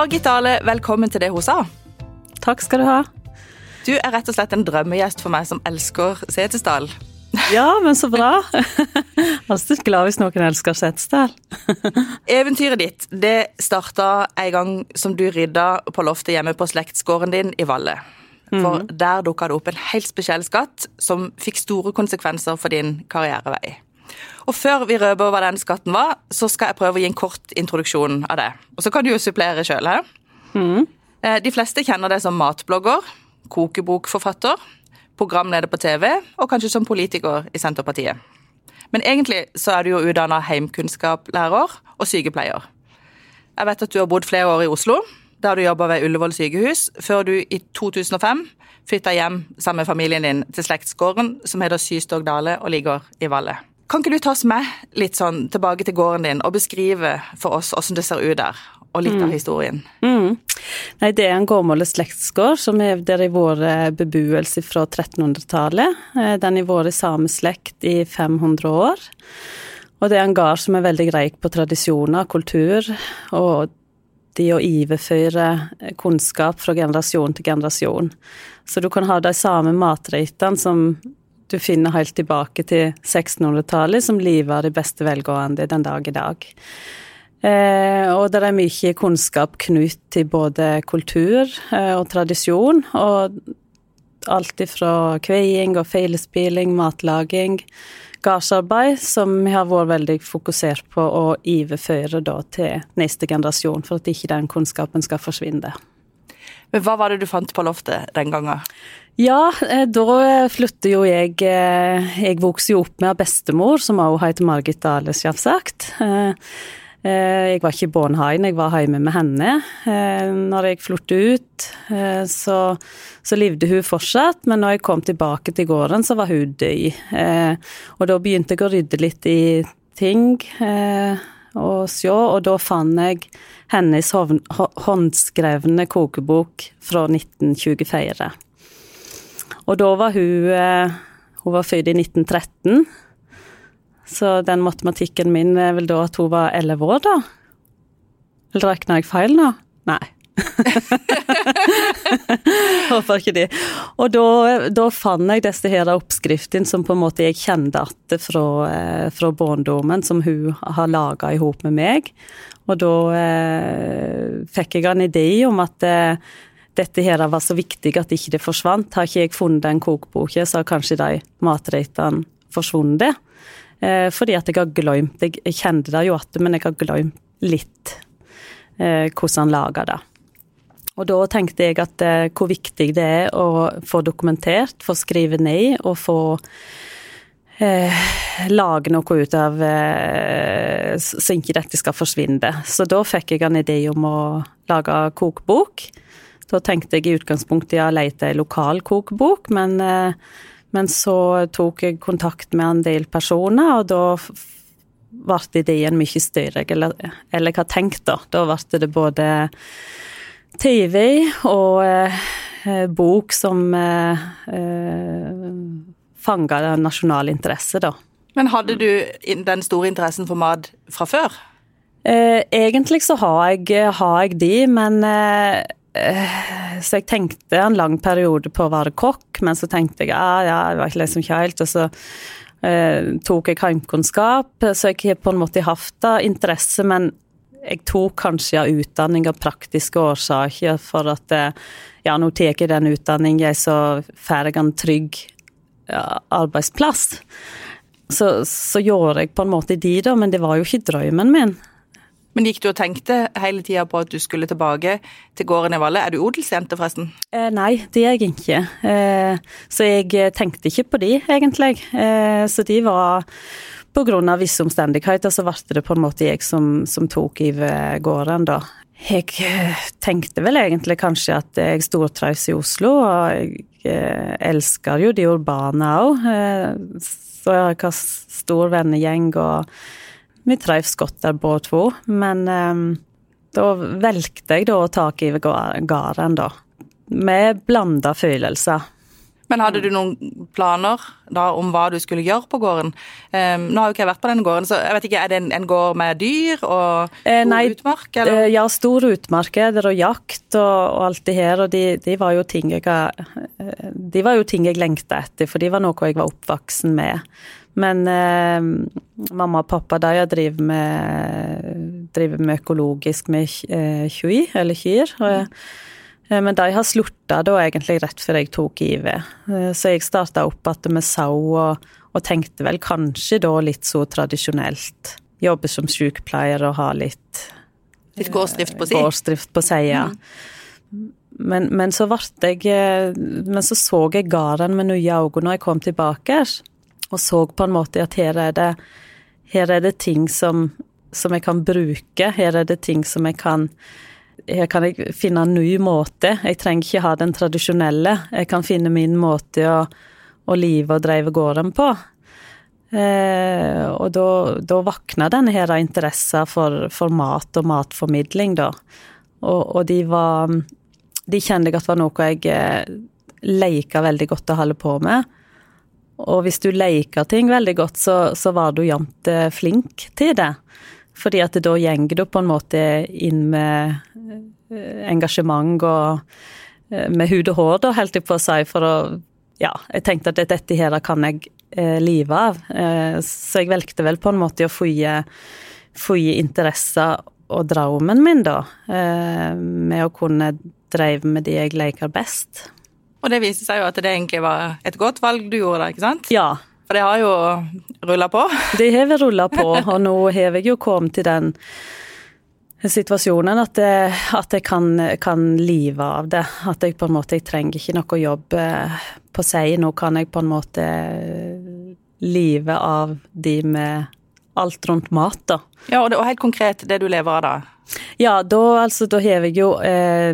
Margit Dale, velkommen til det hun sa. Takk skal du ha. Du er rett og slett en drømmegjest for meg som elsker Setesdal. Ja, men så bra. Alltid glad hvis noen elsker Setesdal. Eventyret ditt det starta en gang som du rydda på loftet hjemme på slektsgården din i Valle. For mm. der dukka det opp en helt spesiell skatt som fikk store konsekvenser for din karrierevei. Og før vi røper hva den skatten var, så skal jeg prøve å gi en kort introduksjon av det. Og så kan du jo supplere sjøl. Mm. De fleste kjenner deg som matblogger, kokebokforfatter, programleder på TV og kanskje som politiker i Senterpartiet. Men egentlig så er du jo utdanna heimkunnskapslærer og sykepleier. Jeg vet at du har bodd flere år i Oslo, der du jobba ved Ullevål sykehus, før du i 2005 flytta hjem sammen med familien din til slektsgården som heter Systog Dale og ligger i Valle. Kan ikke du ta oss med litt sånn tilbake til gården din og beskrive for oss hvordan det ser ut der, og litt mm. av historien? Mm. Nei, det er en gammel slektsgård som er der i vår bebuelse fra 1300-tallet. Eh, den har vært i samme slekt i 500 år. Og det er en gard som er veldig reik på tradisjoner, kultur, og de å overføre kunnskap fra generasjon til generasjon. Så du kan ha de samme matrettene som du finner helt tilbake til 1600-tallet, som lever det beste velgående den dag i dag. Eh, og det er mye kunnskap knytt til både kultur eh, og tradisjon. Og alt ifra kveiing og feilspilling, matlaging, gardsarbeid, som vi har vært veldig fokusert på å overføre til neste generasjon, for at ikke den kunnskapen skal forsvinne. Men Hva var det du fant på loftet den gangen? Ja, eh, da flytter jo jeg eh, Jeg vokste jo opp med bestemor, som også heter Margit Dale, jeg har sagt. jeg var ikke i Bornhain, jeg var hjemme med henne. Eh, når jeg flyttet ut, eh, så, så levde hun fortsatt, men når jeg kom tilbake til gården, så var hun død. Og da begynte jeg å rydde litt i ting og se, og da fant jeg hennes håndskrevne kokebok fra 1924. Og da var hun Hun var født i 1913. Så den matematikken min er vel da at hun var elleve år, da? Eller regna jeg feil nå? Nei. Håper ikke det. Og da, da fant jeg disse her oppskriftene som på en måte jeg kjente igjen fra, eh, fra barndommen, som hun har laga i med meg. Og da eh, fikk jeg en idé om at eh, dette her var så viktig at ikke det forsvant. Har ikke jeg funnet den kokeboka, så har kanskje de matrettene forsvunnet. Eh, fordi at jeg har glemt Jeg kjente det jo igjen, men jeg har glemt litt eh, hvordan han lager det. Og da tenkte jeg at eh, hvor viktig det er å få dokumentert, få skrive ned og få eh, lage noe ut av eh, så ikke dette skal forsvinne. Så da fikk jeg en idé om å lage kokebok. Da tenkte jeg i utgangspunktet ja, lete ei lokal kokebok, men eh, men så tok jeg kontakt med en del personer, og da ble ideen mye større, eller, eller har tenkt, da. Da ble det både TV og eh, bok som eh, eh, fanga nasjonal interesse, da. Men hadde du den store interessen for mat fra før? Eh, egentlig så har jeg, har jeg de, men eh, Eh, så jeg tenkte en lang periode på å være kokk, men så tenkte jeg ah, ja, jeg var liksom ikke helt, og så eh, tok jeg heimkunnskap, så jeg har på en måte hatt interesse, men jeg tok kanskje av utdanning av praktiske årsaker, for at eh, ja, nå tar jeg den utdanningen, så får jeg en trygg ja, arbeidsplass. Så, så, gjorde jeg på en måte de, da, men det var jo ikke drømmen min. Men gikk du og tenkte hele tida på at du skulle tilbake til gården i Valle? Er du odelsjente, forresten? Eh, nei, det er jeg ikke. Eh, så jeg eh, tenkte ikke på de, egentlig. Eh, så de var på grunn av visse omstendigheter, så ble det på en måte jeg som, som tok over gården, da. Jeg eh, tenkte vel egentlig kanskje at jeg stortrives i Oslo, og jeg eh, elsker jo de urbane òg. Så jeg har stor vennegjeng og vi trives godt der båda to, men um, da valgte jeg da å ta gården, da. Med blanda følelser. Men hadde du noen planer da om hva du skulle gjøre på gården? Um, nå har jo ikke jeg vært på denne gården, så jeg vet ikke, er det en, en gård med dyr og Eh, stor nei, utmark? Eller? Eh, Ja, stor utmark er det, og jakt og, og alt det her, og de, de var jo ting jeg eh, De var jo ting jeg lengta etter, for de var noe jeg var oppvoksen med. Men eh, mamma og pappa de har drevet med, driver med økologisk med eh, kjui, eller kyr. Og, eh, men de har slutta da egentlig rett før jeg tok IV. Eh, Så jeg starta opp igjen med sau, og, og tenkte vel kanskje da litt så tradisjonelt. Jobbe som sykepleier og ha litt Litt gårdsdrift på si? gårdsdrift på sida. Men, men så ble jeg eh, Men så så jeg gården med nye øyne når jeg kom tilbake, og så på en måte at her er det, her er det ting som, som jeg kan bruke. Her er det ting som jeg kan Her kan jeg finne en ny måte. Jeg trenger ikke ha den tradisjonelle. Jeg kan finne min måte å, å live og drive gården på. Eh, og da, da vakna denne her interessen for, for mat og matformidling, da. Og, og de var De kjente jeg at var noe jeg eh, leika veldig godt å holde på med. Og hvis du leker ting veldig godt, så, så var du jevnt eh, flink til det. Fordi at da går du på en måte inn med eh, engasjement og eh, med hud og hår, da, holdt jeg på å si, for å Ja, jeg tenkte at dette her kan jeg eh, live av. Eh, så jeg valgte vel på en måte å få interesser og drømmen min, da. Eh, med å kunne drive med det jeg leker best. Og det viste seg jo at det egentlig var et godt valg du gjorde da, ikke sant? Ja, For det har jo rulla på. Det har vi rulla på, og nå har jeg jo kommet til den situasjonen at, jeg, at jeg kan, kan live av det. At jeg på en måte jeg trenger ikke noe jobb eh, på seg. Nå kan jeg på en måte live av de med alt rundt mat, da. Ja, og, det, og helt konkret, det du lever av da? Ja, da altså, da har jeg jo eh,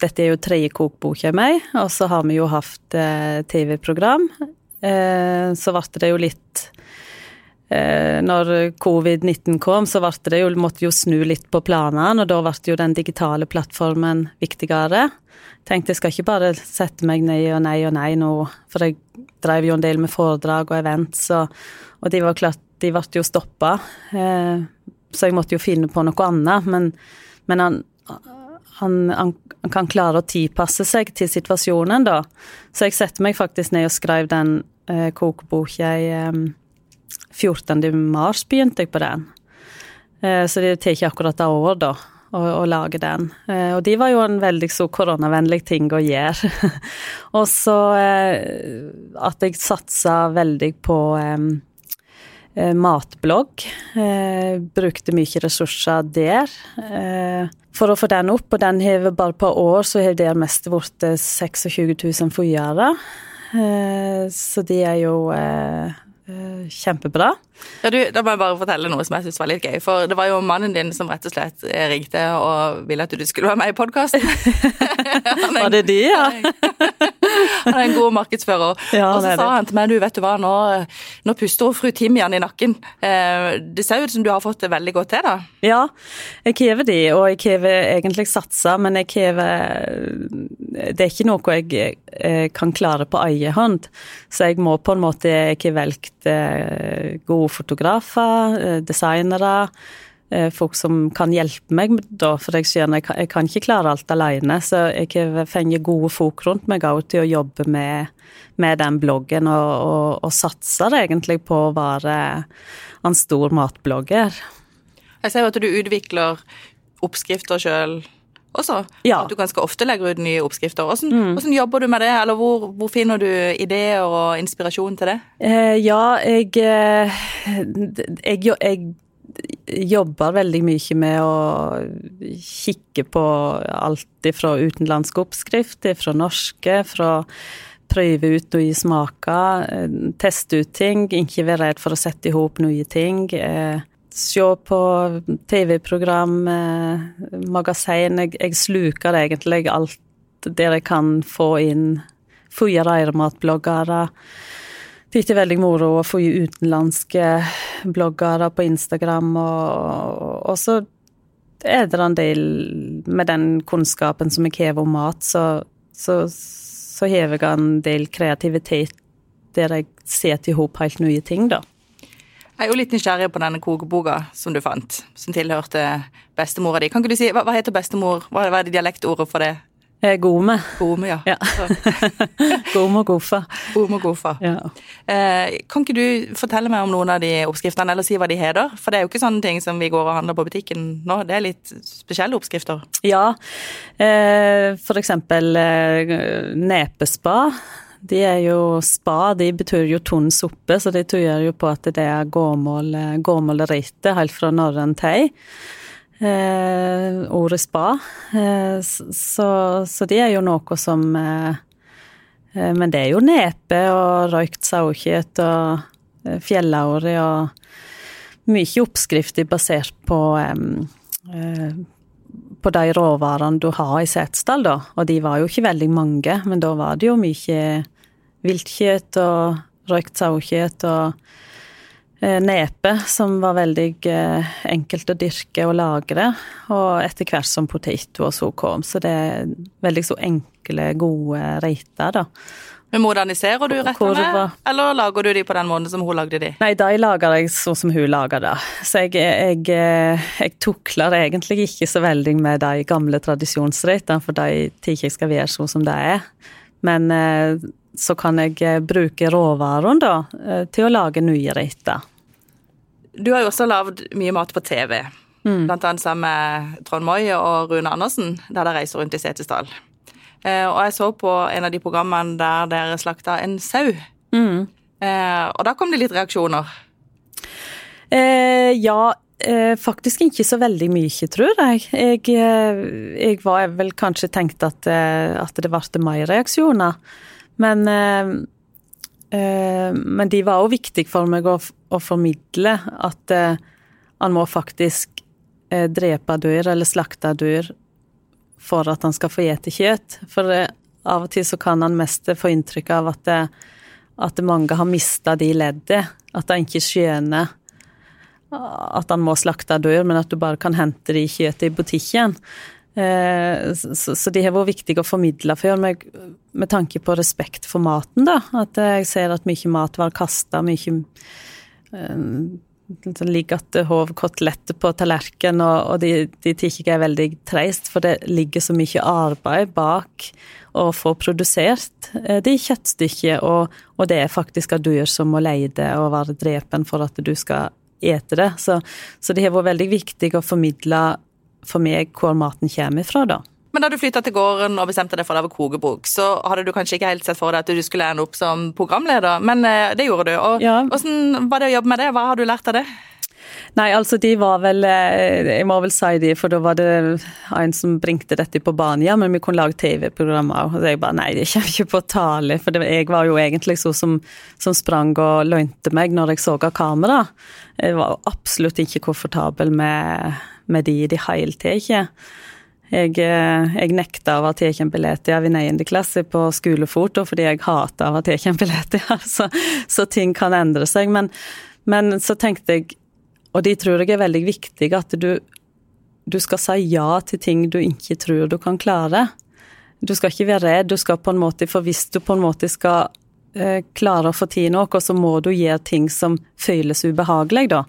Dette er jo tredje kokboka meg, og så har vi jo hatt eh, TV-program. Eh, så ble det jo litt eh, Når covid-19 kom, så det jo, måtte jo snu litt på planene, og da ble jo den digitale plattformen viktigere. Tenkte jeg skal ikke bare sette meg nei og nei og nei nå, for jeg drev jo en del med foredrag og events, og, og det var klart, de ble jo stoppa. Eh, så jeg måtte jo finne på noe annet. Men, men han, han, han, kan klare å tilpasse seg til situasjonen, da. Så jeg setter meg faktisk ned og skrev den eh, kokeboka i eh, 14. mars begynte jeg på den. Eh, så det tar ikke akkurat et år, da. Å, å lage den. Eh, og de var jo en veldig så koronavennlig ting å gjøre. og så eh, at jeg satsa veldig på eh, matblogg. Eh, brukte mye ressurser der eh, for å få den opp, og den har bare på år så har der mest blitt 26 000 følgere. Eh, så de er jo eh, eh, kjempebra. Ja, du, Da må jeg bare fortelle noe som jeg syns var litt gøy. For det var jo mannen din som rett og slett ringte og ville at du skulle være med i podkasten. Var det de, ja? Han er en god markedsfører. Ja, og så sa han til meg du vet du hva, nå, nå puster hun fru Timian i nakken. Eh, det ser ut som du har fått det veldig godt til, da. Ja, jeg krever de, og jeg krever egentlig satsa, men jeg krever Det er ikke noe jeg eh, kan klare på egen hånd. Så jeg må på en måte Jeg har valgt eh, gode fotografer, designere, folk som kan hjelpe meg, da, for jeg skjønner jeg kan, jeg kan ikke klare alt alene. Så jeg har fått gode folk rundt meg også til å jobbe med, med den bloggen, og, og, og satser egentlig på å være en stor matblogger. Jeg ser jo at du utvikler oppskrifter sjøl også. Ja. At du ganske ofte legger ut nye oppskrifter. Hvordan, hvordan jobber du med det, eller hvor, hvor finner du ideer og inspirasjon til det? Eh, ja, jeg, jeg, jeg, jo- jeg jobber veldig mye med å kikke på alt fra utenlandske oppskrifter, fra norske, fra prøve ut nye smaker, eh, teste ut ting, ikke være redd for å sette i hop nye ting. Eh, se på TV-program, eh, magasin. Jeg, sluker egentlig alt der jeg kan få inn Føye reirmatbloggere. Det er veldig moro å få utenlandske bloggere på Instagram, og, og så er det en del med den kunnskapen som jeg har om mat, så, så, så har jeg en del kreativitet der jeg setter i hop helt nye ting, da. Jeg er jo litt nysgjerrig på denne kokeboka som du fant, som tilhørte bestemora di. Kan ikke du si, Hva, hva heter bestemor? Hva, hva er det dialektordet for det? Eh, Gome. Gome, ja. ja. Gome og gofa. Gome og gofa. Ja. Eh, kan ikke du fortelle meg om noen av de oppskriftene, eller si hva de heter? For det er jo ikke sånne ting som vi går og handler på butikken nå, det er litt spesielle oppskrifter. Ja, eh, for eksempel eh, nepespa. De er jo spa, de betyr jo tunn suppe, så de tyder jo på at det er gåmål, gåmålrite helt fra norrøn tid eh, ordet spa. Eh, så, så, det er jo noe som eh, eh Men det er jo nepe og røykt sauekjøtt og eh, fjellaure og mye oppskrifter basert på eh, på de råvarene du har i Setesdal, da. Og de var jo ikke veldig mange, men da var det jo mye viltkjøtt og røykt sauekjøtt og nepe, som var veldig eh, enkelt å dyrke og lagre. Og etter hvert som potet og så kom. Så det er veldig så enkle, gode reiter, da. Men Moderniserer du rettene, eller lager du de på den måten som hun lagde de? Nei, de lager jeg sånn som hun lager det. Så jeg, jeg, eh, jeg tukler egentlig ikke så veldig med de gamle tradisjonsrettene, for de tenker jeg skal være sånn som de er. Men så kan jeg bruke råvarene da, til å lage nye retter. Du har jo også lagd mye mat på TV, mm. blant annet sammen med Trond Moi og Rune Andersen, der de reiser rundt i Setesdal. Eh, og jeg så på en av de programmene der dere slakta en sau. Mm. Eh, og da kom det litt reaksjoner. Eh, ja, eh, faktisk ikke så veldig mye, tror jeg. Jeg, eh, jeg var vel kanskje tenkt at, eh, at det ble mer reaksjoner. Men men de var òg viktige for meg å, formidle at eh, han må faktisk eh, drepe dyr eller slakte dyr for at han skal få spise kjøtt. For av og til så kan han mest få inntrykk av at, at mange har mista de leddene. At han ikke skjønner at han må slakte dyr, men at du bare kan hente de kjøttet i butikken. Eh, så de har vært viktige å formidle for meg med tanke på respekt for maten, da. At jeg ser at mye mat var kasta, mye det ligger at hov på tallerkenen, og, de, de tykker jeg er veldig treist, for det ligger så mye arbeid bak å få produsert eh, de kjøttstykkene, og, og, det er faktisk av dyr som må leide og være drepen for at du skal ete det. Så, så det har vært veldig viktig å formidle for meg hvor maten kommer fra, da. Men da du flytta til gården og bestemte deg for å lage kokebok, så hadde du kanskje ikke helt sett for deg at du skulle ende opp som programleder, men eh, det gjorde du. Og ja. Hvordan var det å jobbe med det? Hva har du lært av det? Nei, altså de var vel eh, Jeg må vel si de, for da var det en som bringte dette på banen. Ja, men vi kunne lage TV-programmer. Og jeg bare nei, det kommer ikke på tale. For det, jeg var jo egentlig så som, som sprang og løgnte meg når jeg så av kamera. Jeg var absolutt ikke komfortabel med med de de det tar. Jeg, eh, jeg nekta av å en billetter av i 9. klasse på skolefoto fordi jeg hata av å ta billetter, så, så ting kan endre seg. Men, men, så tenkte jeg, og de tror jeg er veldig viktig, at du, du skal si ja til ting du ikke tror du kan klare. Du skal ikke være redd, du skal på en måte, for hvis du på en måte skal eh, klare å få til noe, så må du gjøre ting som føles ubehagelig, da.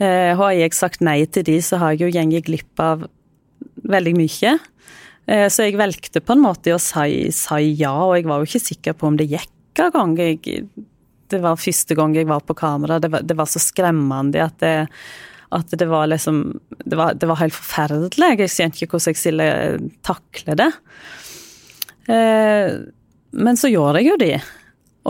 Eh, har jeg sagt nei til de, så har jeg jo gått glipp av veldig mye. Eh, så jeg valgte på en måte å si, si, ja, og jeg var jo ikke sikker på om det gikk av gang. Jeg, Det var første gang jeg var på kamera. Det var, det var så skremmende at det, at det var liksom det var, det var, helt forferdelig. Jeg skjønte ikke hvordan jeg skulle takle det. Eh, men så gjorde jeg jo det.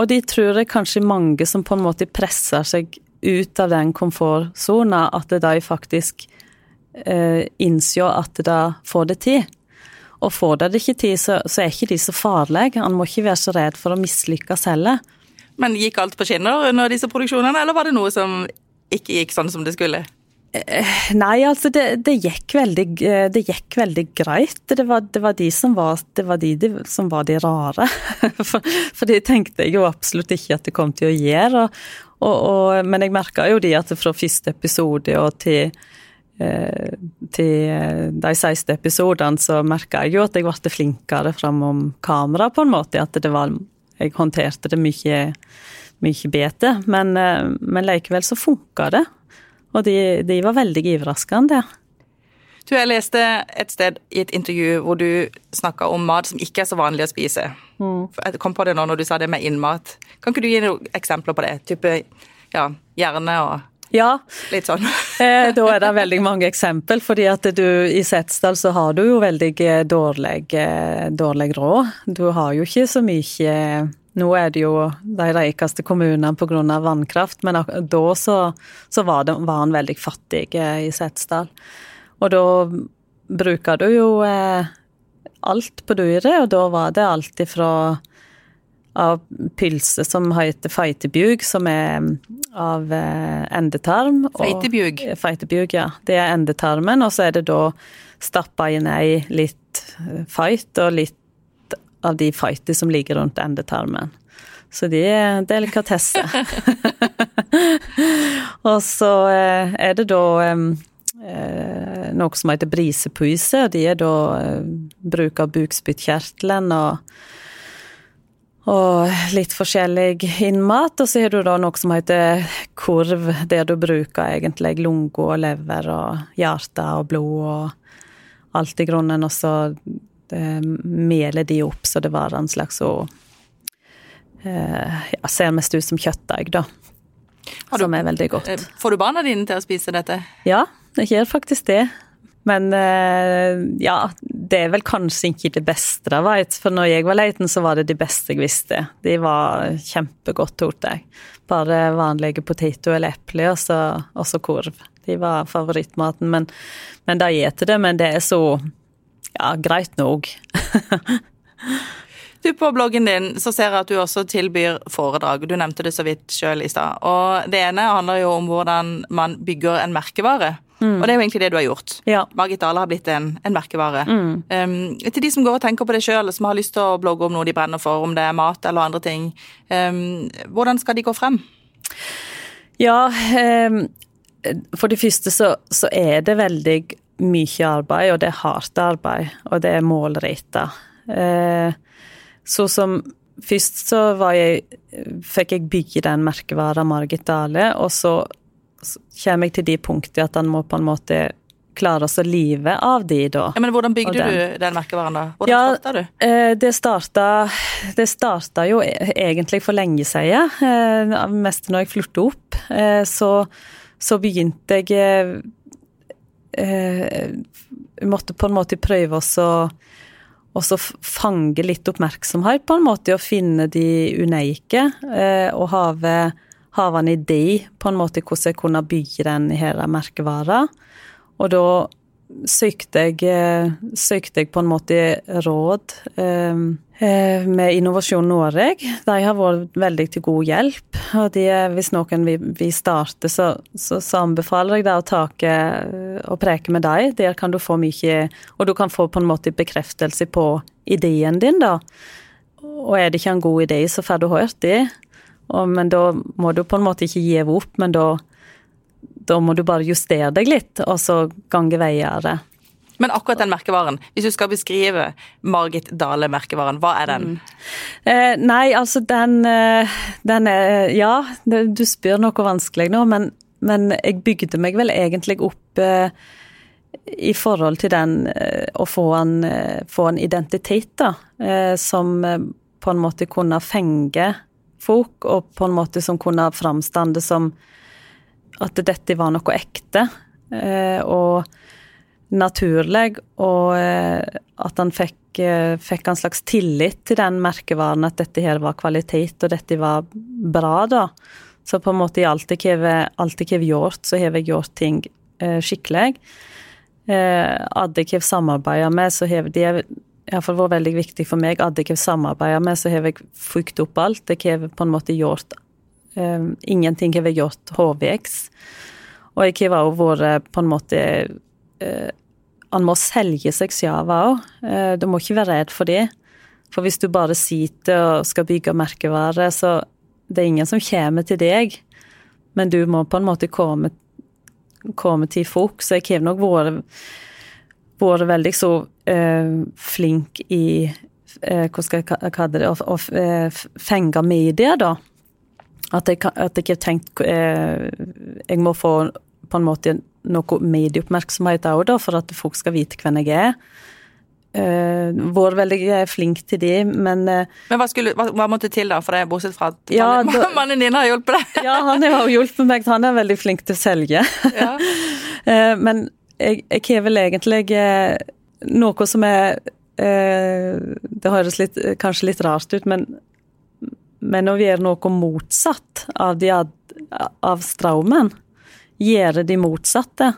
Og de tror jeg kanskje mange som på en måte presser seg ut av den komfortsona, at de faktisk eh, innser at de får det til. Og får de det ikke til, så, så, er ikke de så farlige. Han må ikke være så redd for å mislykkes heller. Men gikk alt på skinner under disse produksjonene, eller var det noe som ikke gikk sånn som det skulle? Eh, nei, altså det, det, gikk, veldig, eh, det gikk veldig greit. Det var, det var, de som var, det var de, de som var de rare. For, for det tenkte jeg jo absolutt ikke at det kom til å gjøre. Og, og, og, men jeg merka jo de at fra første episode og til eh, til de 16 episodene, så merka jeg jo at jeg ble flinkere framom kamera, på en måte. At det var Jeg håndterte det mye, mye bedre. Men, eh, men likevel så funka det. Og de, de var veldig overraskende. Du, jeg leste et sted i et intervju hvor du snakka om mat som ikke er så vanlig å spise. Mm. Jeg kom på det nå når du sa det med innmat. Kan ikke du gi noen eksempler på det? Type ja, hjerne og ja. Litt sånn. Eh, da er det veldig mange eksempel, fordi at du i Setesdal så har du jo veldig eh, dårlig, eh, dårlig råd. Du har jo ikke så mye Nå er det jo de rikeste kommunene pga. vannkraft, men da så, så var, det, var, han veldig fattig i Setesdal. Og da bruker du jo alt på dyret, og da var det alt ifra av pølse som heter feitebjug, som er av eh, endetarm. Feitebjug? Feitebjug, ja. Det er endetarmen, og så er det da stappa inn ei litt eh, feit og litt av de feite som ligger rundt endetarmen. Så de er delikatesse. og så eh, er det da noe som heter brisepuise. de er da bruk av bukspyttkjertelen og og litt forskjellig innmat. Og så har du da noe som heter kurv, der du bruker egentlig lunge og lever og hjerte og blod og alt i grunnen. Og så eh, meler de opp så det var en slags så eh, ja, Ser mest ut som kjøttdeig, da. Du, som er veldig godt. Eh, får du barna dine til å spise dette? Ja, jeg gjør faktisk det. Men eh, ja, det er vel kanskje ikke det beste jeg vet. For når jeg var liten, så var det de beste jeg visste. De var kjempegodt, torde jeg. Bare vanlige poteter eller epler, og og så korv. De var favorittmaten. Men, men de spiser det, men det er så ja, greit nok. Du, På bloggen din så ser jeg at du også tilbyr foredrag. Du nevnte det så vidt sjøl i stad. Det ene handler jo om hvordan man bygger en merkevare. Mm. Og det er jo egentlig det du har gjort. Ja. Margit Dale har blitt en, en merkevare. Mm. Um, til de som går og tenker på det sjøl, som har lyst til å blogge om noe de brenner for, om det er mat eller andre ting, um, hvordan skal de gå frem? Ja, um, for det første så, så, er det veldig mye arbeid, og det er hardt arbeid, og det er målretta. Uh, så som Først så jeg, fikk jeg bygge den merkevaren Margit Dale, og så kommer jeg til de punktene at han må på en måte klare oss å live av de, da. Ja, men hvordan bygde den. du den merkevaren, da? Hvordan ja, starta du? Eh, det starta, det starta jo e-, egentlig for lenge siden. Eh, mest når jeg flyttet opp. Eh, så, så begynte jeg måtte på en måte prøve å fange litt oppmerksomhet, på en måte, og finne de unike. Og have har en idé på en måte hvordan jeg kunne bygge den her merkevaren. Og da søkte jeg, eh, søkte jeg på en måte råd eh, eh, med Innovasjon Norge. De har vært veldig til god hjelp. Og de, hvis noen vil, vil starte, så, så, så, anbefaler jeg deg å take og preke med dem. Der kan du få mye Og du kan få på en måte bekreftelse på ideen din, da. Og er det ikke en god idé, så får du hørt det. Og, men da må du på en måte ikke gi opp, men da, da må du bare justere deg litt, og så gange veier. Men akkurat den merkevaren, hvis du skal beskrive Margit Dale-merkevaren, hva er den? Mm. Eh, nei, altså den, eh, den er Ja, du spør noe vanskelig nå, men, men jeg bygde meg vel egentlig opp eh, i forhold til den eh, å få en, eh, få en identitet, da, eh, som på en måte kunne fenge folk, og på en måte som kunne framstande som at dette var noe ekte eh, og naturlig, og eh, at han fikk, eh, fikk, en slags tillit til den merkevaren, at dette her var kvalitet, og dette var bra, da. Så på en måte i alt jeg har gjort, så har jeg gjort ting skikkelig. Hadde jeg samarbeidet med, så har de iallfall vært veldig viktig for meg. Hadde jeg samarbeidet med, så har jeg fulgt opp alt. Jeg har på en måte gjort um, Ingenting har jeg gjort HVX. Og jeg har også vært på en måte uh, Han må selge seg selv òg. Uh, du må ikke være redd for det. For hvis du bare sitter og skal bygge merkevare, så det er ingen som kommer til deg. Men du må på en måte komme, komme til folk, så jeg har nok vært, vært veldig så eh, flink i eh, Hva skal jeg kalle det? Å, eh, fenge media, da. At jeg, at jeg har tenkt eh, Jeg må få på en måte noe medieoppmerksomhet òg, da, for at folk skal vite hvem jeg er. Uh, vært veldig flink til de, men uh, Men hva, skulle, hva, hva, måtte til, da, for det, bortsett fra at ja, mannen, da, mannen din har hjulpet deg? ja, han har hjulpet meg. Han er veldig flink til å selge. Ja. uh, men jeg, jeg har vel egentlig noe som er Det høres litt, kanskje litt rart ut, men, men å gjøre noe motsatt av, de, av strømmen. Gjøre de motsatte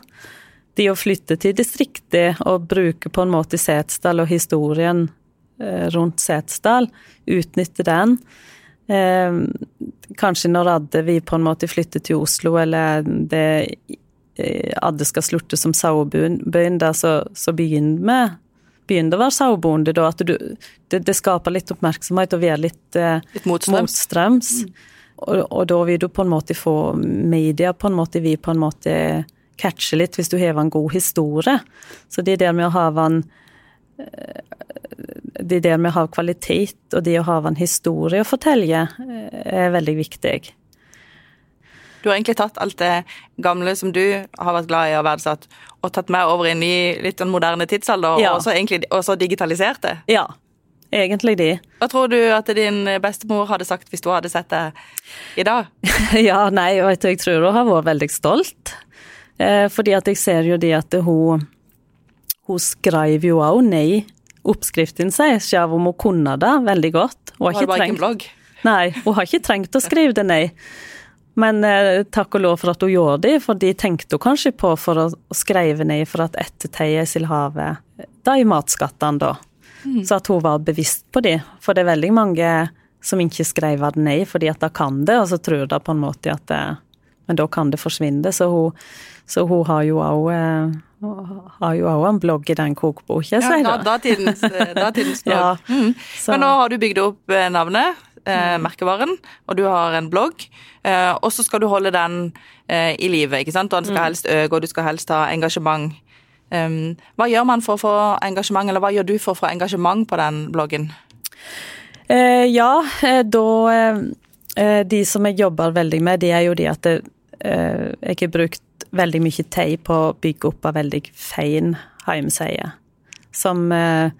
de å flytte til distriktet og bruke på en måte Setesdal og historien eh, rundt Setesdal, utnytte den. Eh, kanskje når hadde vi på en måte flyttet til Oslo, eller det eh, Adde skal slutte som sauebønder, så, så begynner med begynner å være sauebonde, da. At du, det, det, skaper litt oppmerksomhet og være litt, eh, litt motstrøms. motstrøms. Mm. Og, og, da vil du på en måte få media på en måte vi på en måte catche litt hvis du har en god historie. Så det der med å ha en eh, det der med å ha kvalitet og det å ha en historie å fortelle, eh, er veldig viktig. Du har egentlig tatt alt det gamle som du har vært glad i og verdsatt, og tatt med over i en ny, litt den moderne tidsalder, ja. og, så egentlig, og så digitalisert det? Ja, egentlig de. Hva tror du at din bestemor hadde sagt hvis du hadde sett det i dag? ja, nei, og jeg tror hun har vært veldig stolt. Eh, fordi at jeg ser jo det at hun Hun skrev jo òg ned oppskriften sin, selv om hun kunne det veldig godt. Hun har, hun har ikke en blogg? Nei, hun har ikke trengt å skrive det ned. Men eh, takk og lov for at hun gjorde det, for de tenkte hun kanskje på for å, skrive ned for at etterteie Silhavet de da i matskattene, da. Mm. Så at hun var bevisst på det. For det er veldig mange som ikke skrev det ned fordi at de kan det, og så tror de på en måte at det, Men da kan det forsvinne. Så hun så hun har jo òg eh, en blogg i den kokeboka, sier ja, datidens, eh, datidens blogg. Ja, mm. Men nå har du bygd opp eh, navnet, eh, merkevaren, og du har en blogg. Eh, og så skal du holde den eh, i live, ikke sant. Og den skal mm. helst øke, og du skal helst ha engasjement. Um, hva gjør man for å få engasjement, eller hva gjør du for å få engasjement på den bloggen? ja, da De som jeg jobber veldig med, det er jo de at det, jeg har brukt veldig mye tid på å bygge opp en veldig fin hjemmeside. Som, eh,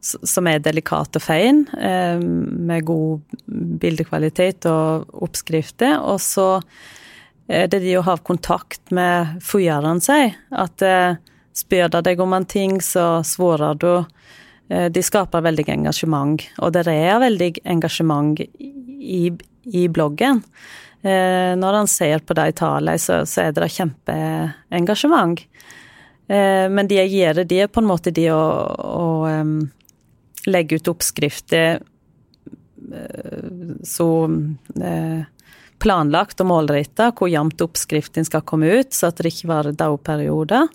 som, er delikat og fin, eh, med god bildekvalitet og oppskrifter. Og så er det de å ha kontakt med følgerne seg. At eh, spør de deg om en ting, så svarer du. De skaper veldig engasjement, og det er veldig engasjement i, i bloggen. Eh, når han ser på de tallene, så, så, er det kjempeengasjement. Eh, men det jeg gjør, det er på en måte det å, å legge ut oppskrifter uh, så uh, planlagt og målretta hvor jevnt oppskriften skal komme ut, så at det ikke varer dagperioder.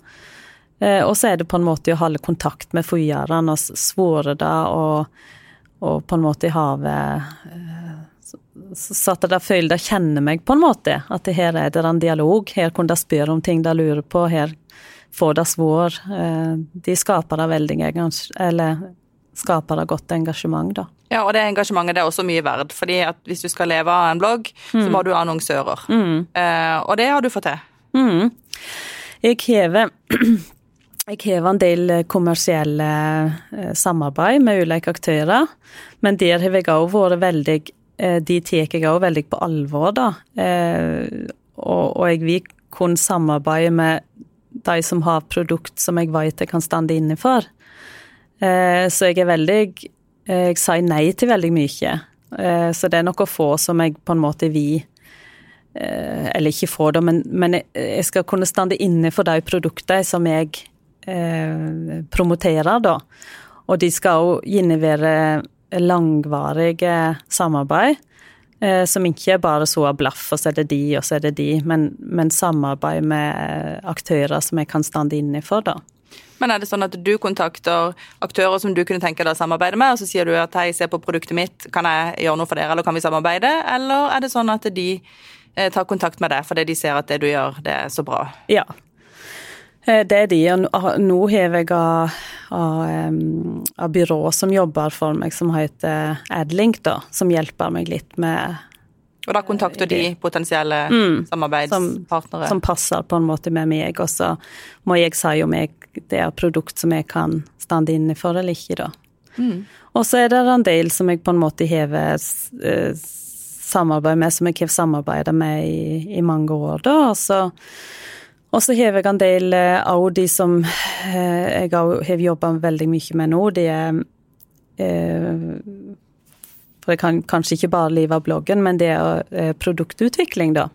Uh, og så er det på en måte å holde kontakt med følgerne og svare det, og, og, på en måte ha så at de føler de kjenner meg, på en måte. At her er det en dialog. Her kan de spørre om ting de lurer på. Her får de svar. Eh, de skaper det veldig Eller skaper det godt engasjement, da. Ja, og det engasjementet det er også mye verd. fordi at hvis du skal leve av en blogg, mm. så må du ha annonsører. Mm. Eh, og det har du fått til. Mm. Jeg hever jeg har en del kommersielle eh, samarbeid med ulike aktører, men der har jeg òg vært veldig Eh, de tar jeg òg veldig på alvor, da. Eh, og, og jeg vil kun samarbeide med de som har produkt som jeg vet jeg kan stande inne for. Eh, så jeg er veldig Jeg sier nei til veldig mye. Så det er noe få som jeg på en måte vil Eller ikke få, da, men, men jeg skal kunne stande inne for de produktene som jeg promoterer, da. Og de skal òg innebære langvarige samarbeid. Eh, som ikke er bare så av blaff, og så er det de, og så er det de, men, men samarbeid med aktører som jeg kan stande inne for, da. Men er det sånn at du kontakter aktører som du kunne tenke deg å samarbeide med, og så sier du at hei, se på produktet mitt, kan jeg gjøre noe for dere, eller kan vi samarbeide? Eller er det sånn at de eh, tar kontakt med deg fordi de ser at det du gjør, det er så bra? Ja. Eh, det er de. Og nå har jeg av, av, av byrå som jobber for meg, som heter Adlink, da, som hjelper meg litt med og da kontakter de potensielle mm, samarbeidspartnere? Som, som, passer på en måte med meg, og så må jeg si om jeg, det er produkt som jeg kan stande inne for eller ikke, da. Mm. Og så er det en del som jeg på en måte har eh, samarbeid med, som jeg har samarbeidet med i, i, mange år, da. Og så, og så har jeg en del av eh, de som eh, jeg har jobba veldig mye med nå. De er for jeg kan kanskje ikke bare leve av bloggen, men det er eh, produktutvikling, da.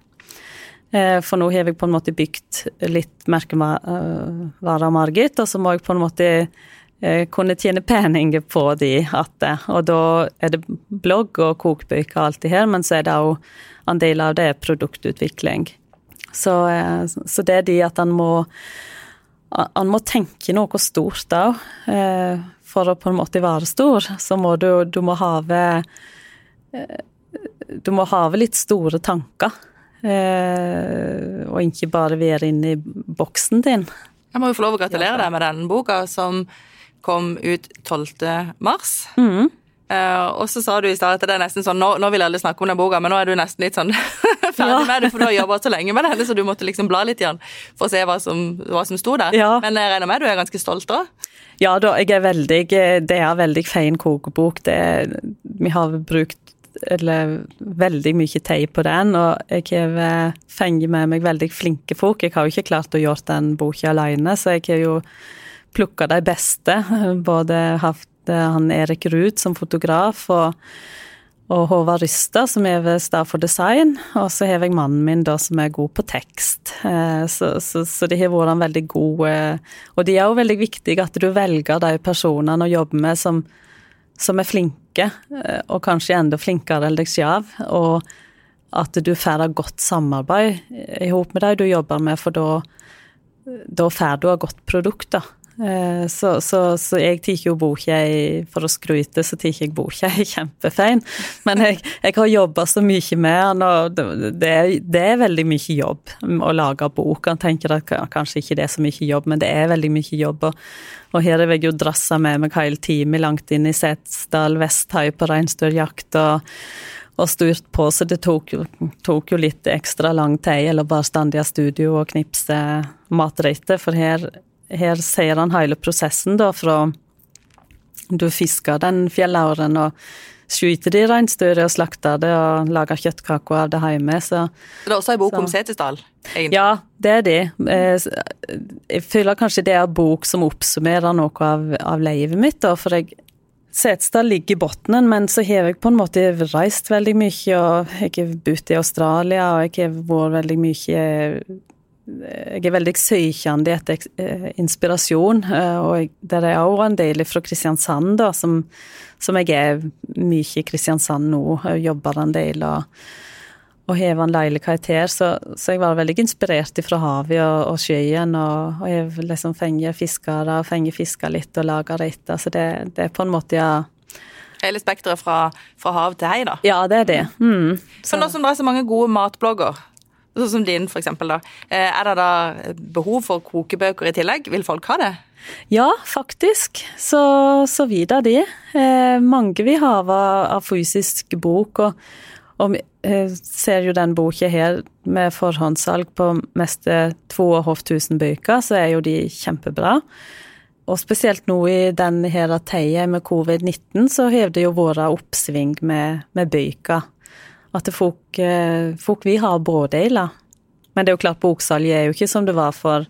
Eh, for nå har jeg på en måte bygd litt merkevare Margit, og så må jeg på en måte eh, kunne tjene penger på de igjen. Og da er det blogg og kokebøker og alt det her, men så er det òg en del av det er produktutvikling. Så, så det er de at han må han må tenke noe stort òg for å på en måte være stor, så må du, du må have eh, Du må have litt store tanker. Eh, og ikke bare være inne i boksen din. Jeg må jo få lov å gratulere deg med den boka som kom ut 12. mars. Mm. Uh, og så sa du i stad at det er nesten sånn nå, nå, vil alle snakke om den boka, men nå er du nesten litt sånn ferdig med det, for du har jobba så lenge med det, så du måtte liksom bla litt igjen for å se hva som, hva som sto der. Ja. Men jeg regner med du er ganske stolt òg? Ja da, jeg er veldig Det er veldig fin kokebok. Det, vi har brukt eller veldig mye teip på den, og jeg har fengt med meg veldig flinke folk. Jeg har jo ikke klart å gjøre den boka alene, så jeg har jo plukka de beste. Både hatt han Erik Ruud som fotograf, og og Håvard Rysta, som er ved Stad for design. Og så har jeg mannen min, da, som er god på tekst. Eh, så, så, så de har vært en veldig god Og de er jo veldig viktige at du velger de personene å jobbe med som, som er flinke, eh, og kanskje enda flinkere enn deg sjøl. Og at du får et godt samarbeid i hop med de du jobber med, for da, da får du et godt produkt, da. Eh, så, så, så jeg tar jo boka For å skryte, så tar jeg boka er kjempefein. Men jeg, jeg har jobba så mye med den, og det det er, veldig mye jobb å lage bok. Han tenker at kanskje ikke det er så mye jobb, men det er veldig mye jobb. Og, og her har jeg jo drassa med meg hele time langt inn i Setesdal, Vesthøy på reinsdyrjakt. og og styrt på, så det tok, tok, jo litt ekstra lang tid, eller bare stå i studio og knipse matretter, for her her ser han hele prosessen, da, fra du fisker den fjellauren og skyter de reinsdyret og slakter det og lager kjøttkaker av det hjemme. Så, det er også en bok så. om Setesdal? Ja, det er det. Eh, jeg føler kanskje det er en bok som oppsummerer noe av, av livet mitt, da, for jeg Setesdal ligger i bunnen, men så har jeg på en måte reist veldig mye, og jeg har bodd i Australia, og jeg har vært veldig mye jeg er veldig søkende etter eh, inspirasjon, eh, og det er òg en del fra Kristiansand, da, som, som, jeg er mye i Kristiansand nå, og jobber en del og, og hever en leilig karakter, så, så, jeg var veldig inspirert fra havet og, og sjøen, og, og jeg liksom fenger fiskere, fenger fisker litt og lager retter, så det, det, er på en måte ja, Hele spekteret fra, fra, hav til hei, da. Ja, det er det. Mm, så. nå som det er så mange gode matblogger, Sånn som din, eksempel, da. Eh, er det da behov for kokebøker i tillegg? Vil folk ha det? Ja, faktisk. Så, så videre de. Eh, mange vil ha av fysisk bok. og og eh, ser jo den boka her med forhåndssalg på meste 2500 bøker, så er jo de kjempebra. Og spesielt nå i den her med covid-19, så har det jo vært oppsving med, med bøker. At folk, eh, folk vil ha brådeler. Men det er jo klart, boksalget er jo ikke som det var for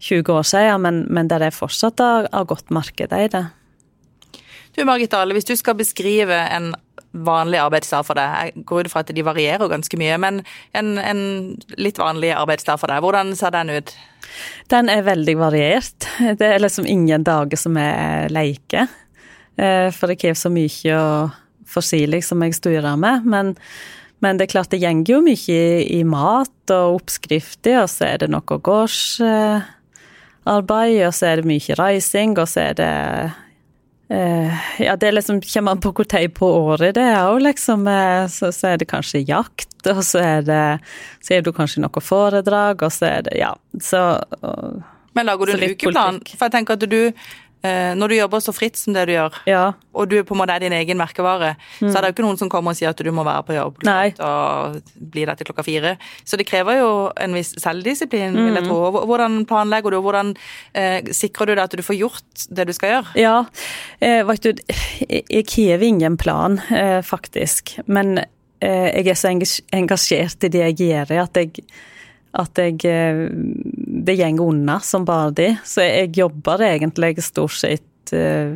20 år siden, men, men det er fortsatt av godt marked i det. Du Margit Dale, hvis du skal beskrive en vanlig arbeidsdag for deg, jeg går ut fra at de varierer ganske mye, men en, en litt vanlig arbeidsdag for deg, hvordan ser den ut? Den er veldig variert. Det er liksom ingen dager som er leike. Eh, for det krever så mye å fossilig som jeg styrer med. Men, men, det er klart det gjenger jo mye i, i mat og oppskrifter, og så er det noe gårdsarbeid, og så er det mye reising, og så er det eh, Ja, det liksom kommer an på hvor tid på året det er òg, liksom. Eh, så, så, er det kanskje jakt, og så er det Så er det kanskje noe foredrag, og så er det Ja, så og, Men lager du en ukeplan? For jeg tenker at du når du jobber så fritt som det du gjør, ja. og du på en måte er din egen merkevare, mm. så er det jo ikke noen som kommer og sier at du må være på jobb og bli der til klokka fire. Så det krever jo en viss selvdisiplin, mm. vil jeg mm. tro. Hvordan planlegger du, og hvordan eh, sikrer du deg at du får gjort det du skal gjøre? Ja, eh, vet du, jeg har ingen plan, eh, faktisk. Men eh, jeg er så engasjert i det jeg gjør, at jeg at jeg eh, Det går unna som bare det. Så jeg jobber egentlig stort sett uh,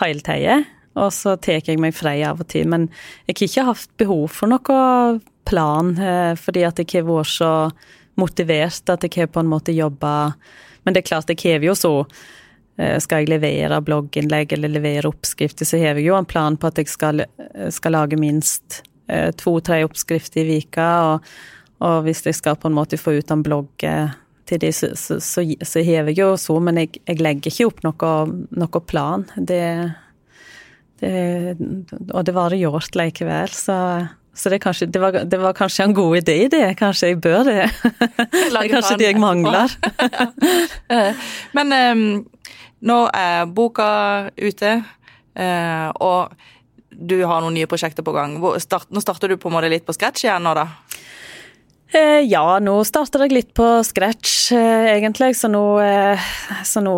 hele tida. Og så tar jeg meg fri av og til. Men jeg har ikke hatt behov for noen plan, uh, fordi at jeg har vært så motivert at jeg har på en måte jobba Men det er klart, jeg har jo så skal jeg levere blogginnlegg eller levere oppskrifter, så har jeg jo en plan på at jeg skal, skal lage minst to-tre oppskrifter i vika, og og hvis jeg skal på en måte få ut en blogg eh, til de, så, så, så, så hever jeg jo så, men jeg, jeg, legger ikke opp noe, noe plan. Det, det, og det var det gjort likevel, så, så det, kanskje, det, var, det, var, kanskje en god idé, det. Kanskje jeg bør det. Det er kanskje det jeg mangler. Men um, nå er boka ute, uh, og du har noen nye prosjekter på gang. Start, nå starter du på en måte litt på scratch igjen nå, da? Eh, ja, nå starter jeg litt på scratch, eh, egentlig. Så nå, eh, så nå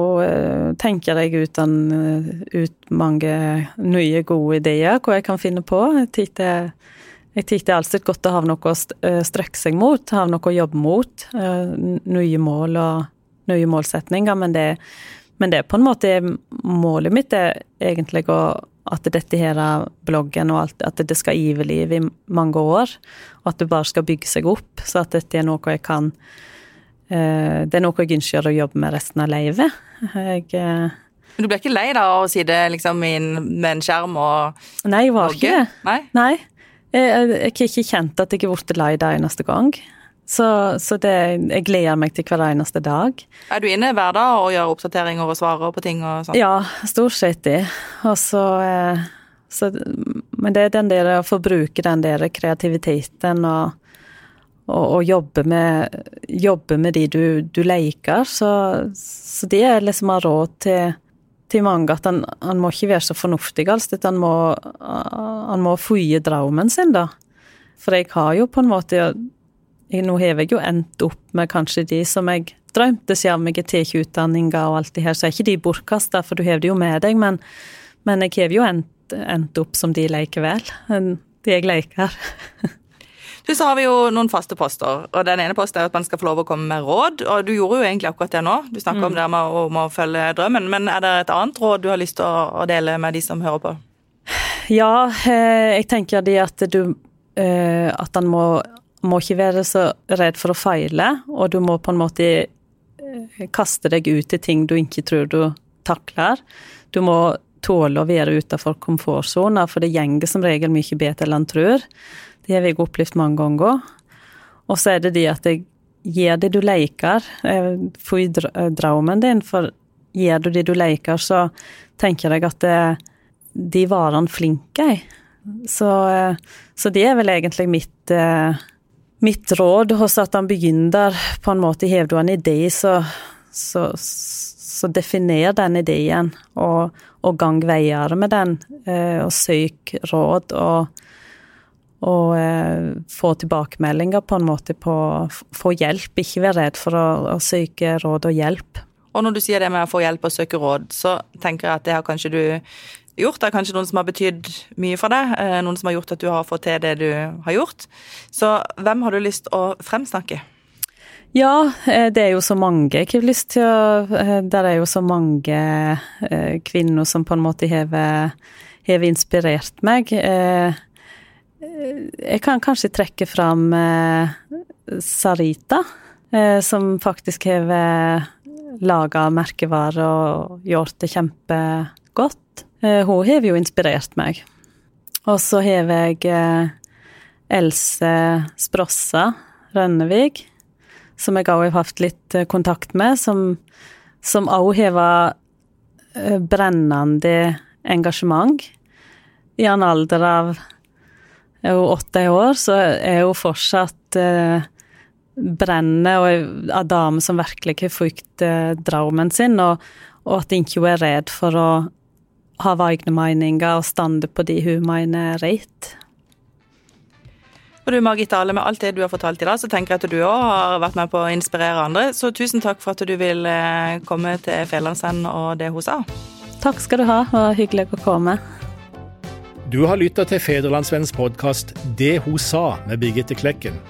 tenker jeg ut, en, ut, mange nye, gode ideer hva jeg kan finne på. Jeg tykker det er alltid godt å ha noe å strekke seg mot, ha noe å jobbe mot. Nye mål og nye målsetninger. Men det, men det er på en måte målet mitt er egentlig å at dette her er bloggen og alt, at det skal give liv i mange år. Og at det bare skal bygge seg opp. Så at dette er noe jeg kan uh, Det er noe jeg ønsker å jobbe med resten av livet. Jeg uh, Men du ble ikke lei da av å sitte liksom med en skjerm og Nei, jeg var ikke det. Nei? Nei. Jeg, har ikke kjent at jeg har blitt lei det eneste gang. Så, så det, jeg gleder meg til hver eneste dag. Er du inne hver dag og gjør oppdateringer og svarer på ting og sånn? Ja, stort sett det. Og så, eh, så, Men det er den der å få bruke den der kreativiteten og, og, og jobbe, med, jobbe med de du, du leker. Så, så det er liksom å ha råd til til mange at han, han, må ikke være så fornuftig, altså. Han må, han må fye drømmen sin, da. For jeg har jo på en måte nå har jeg jo endt opp med kanskje de som jeg drømte siden jeg har tatt utdanninga og alt det her, så er ikke de bortkasta, for du har det jo med deg, men, men jeg har jo endt, endt, opp som de likevel. De jeg leker. Du, så har vi jo noen faste poster, og den ene posten er at man skal få lov å komme med råd. Og du gjorde jo egentlig akkurat det nå, du snakker mm. om det med å, om å følge drømmen. Men er det et annet råd du har lyst til å, å dele med de som hører på? Ja, eh, jeg tenker det at du eh, At han må må ikke være så redd for å feile, og du må på en måte eh, kaste deg ut i ting du ikke tror du takler. Du må tåle å være utenfor komfortsona, for det gjenger som regel mye bedre enn en tror. Det har jeg opplevd mange ganger. Og så er det det at jeg gjør det du leker. Få i drømmen din, for gjør du det du leker, så tenker jeg at det, de varene flinke jeg. Så, eh, så, det er vel egentlig mitt eh, mitt råd hos at han begynner på en måte Har du en idé, så, så, så definer den ideen, og, og gang veier med den. Eh, og søk råd, og, og eh, få tilbakemeldinger på en måte på Få hjelp, ikke være redd for å, å søke råd og hjelp. Og når du sier det med å få hjelp og søke råd, så tenker jeg at det har kanskje du gjort. Det er kanskje noen som har betydd mye for deg, eh, noen som har gjort at du har fått til det du har gjort. Så hvem har du lyst å fremsnakke? Ja, eh, det er jo så mange jeg har lyst til å Der Det er jo så mange kvinner som på en måte har inspirert meg. Jeg kan kanskje trekke fram Sarita, som faktisk har laga merkevarer og gjort det kjempegodt. Eh, hun har jo inspirert meg. Og så har jeg eh, Else Sprossa Rønnevig, som jeg òg har hatt litt eh, kontakt med, som òg har brennende engasjement. I en alder av åtte år, så er hun fortsatt brennende og en dame som virkelig har fulgt eh, drømmen sin, og, og at ikke er redd for å ha egne meninger og stande på de hun mener er rett. Og du Margit Dale, med alt det du har fortalt i dag, så tenker jeg at du òg har vært med på å inspirere andre. Så tusen takk for at du vil eh, komme til Fjellandsend og det hun sa. Takk skal du ha, og hyggelig å komme. Du har lytta til Federlandsvennens podkast 'Det hun sa' med Birgitte Klekken.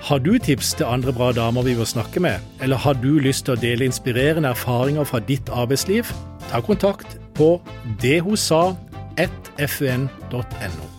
Har du tips til andre bra damer vi bør snakke med, eller har du lyst til å dele inspirerende erfaringer fra ditt arbeidsliv? Ta kontakt på dethosa1fun.no.